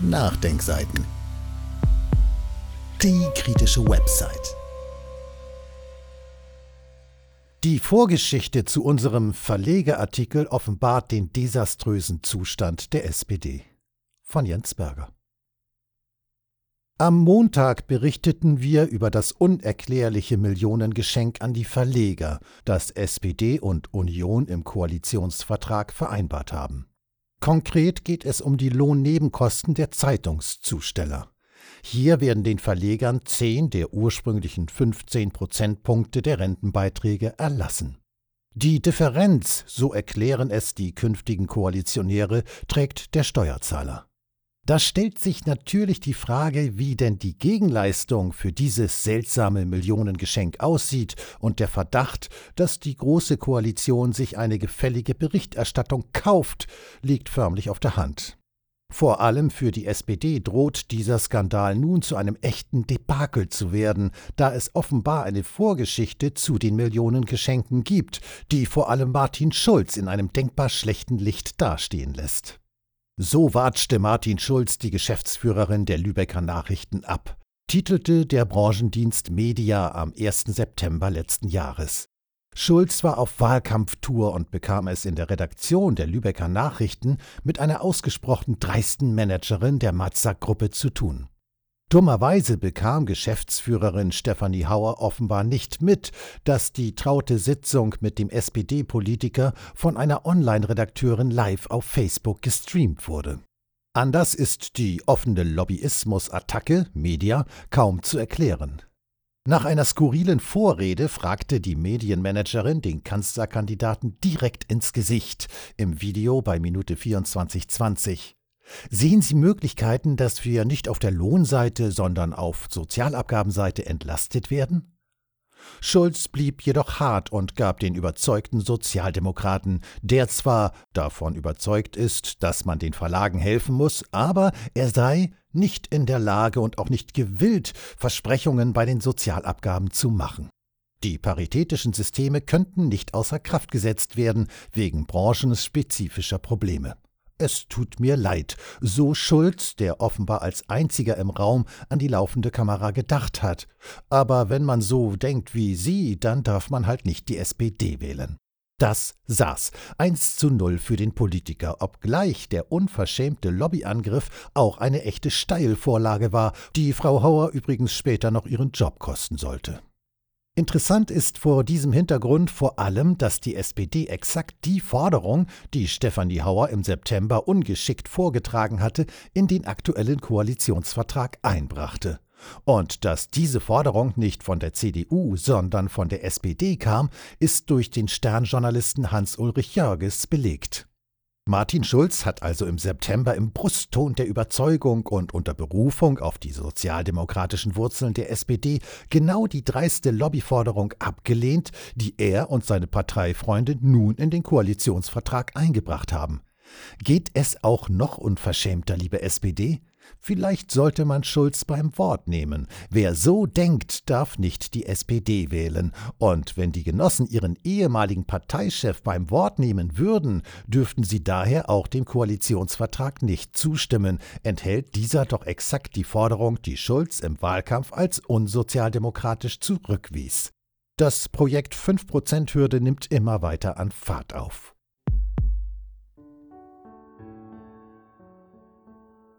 Nachdenkseiten. Die kritische Website. Die Vorgeschichte zu unserem Verlegeartikel offenbart den desaströsen Zustand der SPD. Von Jens Berger. Am Montag berichteten wir über das unerklärliche Millionengeschenk an die Verleger, das SPD und Union im Koalitionsvertrag vereinbart haben. Konkret geht es um die Lohnnebenkosten der Zeitungszusteller. Hier werden den Verlegern 10 der ursprünglichen 15 Prozentpunkte der Rentenbeiträge erlassen. Die Differenz, so erklären es die künftigen Koalitionäre, trägt der Steuerzahler. Da stellt sich natürlich die Frage, wie denn die Gegenleistung für dieses seltsame Millionengeschenk aussieht und der Verdacht, dass die Große Koalition sich eine gefällige Berichterstattung kauft, liegt förmlich auf der Hand. Vor allem für die SPD droht dieser Skandal nun zu einem echten Debakel zu werden, da es offenbar eine Vorgeschichte zu den Millionengeschenken gibt, die vor allem Martin Schulz in einem denkbar schlechten Licht dastehen lässt. So watschte Martin Schulz die Geschäftsführerin der Lübecker Nachrichten ab, titelte der Branchendienst Media am 1. September letzten Jahres. Schulz war auf Wahlkampftour und bekam es in der Redaktion der Lübecker Nachrichten mit einer ausgesprochen dreisten Managerin der Matzak-Gruppe zu tun. Dummerweise bekam Geschäftsführerin Stefanie Hauer offenbar nicht mit, dass die traute Sitzung mit dem SPD-Politiker von einer Online-Redakteurin live auf Facebook gestreamt wurde. Anders ist die offene Lobbyismus-Attacke, Media, kaum zu erklären. Nach einer skurrilen Vorrede fragte die Medienmanagerin den Kanzlerkandidaten direkt ins Gesicht im Video bei Minute 2420. Sehen Sie Möglichkeiten, dass wir nicht auf der Lohnseite, sondern auf Sozialabgabenseite entlastet werden? Schulz blieb jedoch hart und gab den überzeugten Sozialdemokraten, der zwar davon überzeugt ist, dass man den Verlagen helfen muss, aber er sei nicht in der Lage und auch nicht gewillt, Versprechungen bei den Sozialabgaben zu machen. Die paritätischen Systeme könnten nicht außer Kraft gesetzt werden wegen branchenspezifischer Probleme. Es tut mir leid, so Schulz, der offenbar als einziger im Raum an die laufende Kamera gedacht hat. Aber wenn man so denkt wie Sie, dann darf man halt nicht die SPD wählen. Das saß. 1 zu 0 für den Politiker, obgleich der unverschämte Lobbyangriff auch eine echte Steilvorlage war, die Frau Hauer übrigens später noch ihren Job kosten sollte. Interessant ist vor diesem Hintergrund vor allem, dass die SPD exakt die Forderung, die Stefanie Hauer im September ungeschickt vorgetragen hatte, in den aktuellen Koalitionsvertrag einbrachte. Und dass diese Forderung nicht von der CDU, sondern von der SPD kam, ist durch den Sternjournalisten Hans-Ulrich Jörges belegt. Martin Schulz hat also im September im Brustton der Überzeugung und unter Berufung auf die sozialdemokratischen Wurzeln der SPD genau die dreiste Lobbyforderung abgelehnt, die er und seine Parteifreunde nun in den Koalitionsvertrag eingebracht haben. Geht es auch noch unverschämter, liebe SPD? Vielleicht sollte man Schulz beim Wort nehmen. Wer so denkt, darf nicht die SPD wählen. Und wenn die Genossen ihren ehemaligen Parteichef beim Wort nehmen würden, dürften sie daher auch dem Koalitionsvertrag nicht zustimmen, enthält dieser doch exakt die Forderung, die Schulz im Wahlkampf als unsozialdemokratisch zurückwies. Das Projekt 5%-Hürde nimmt immer weiter an Fahrt auf.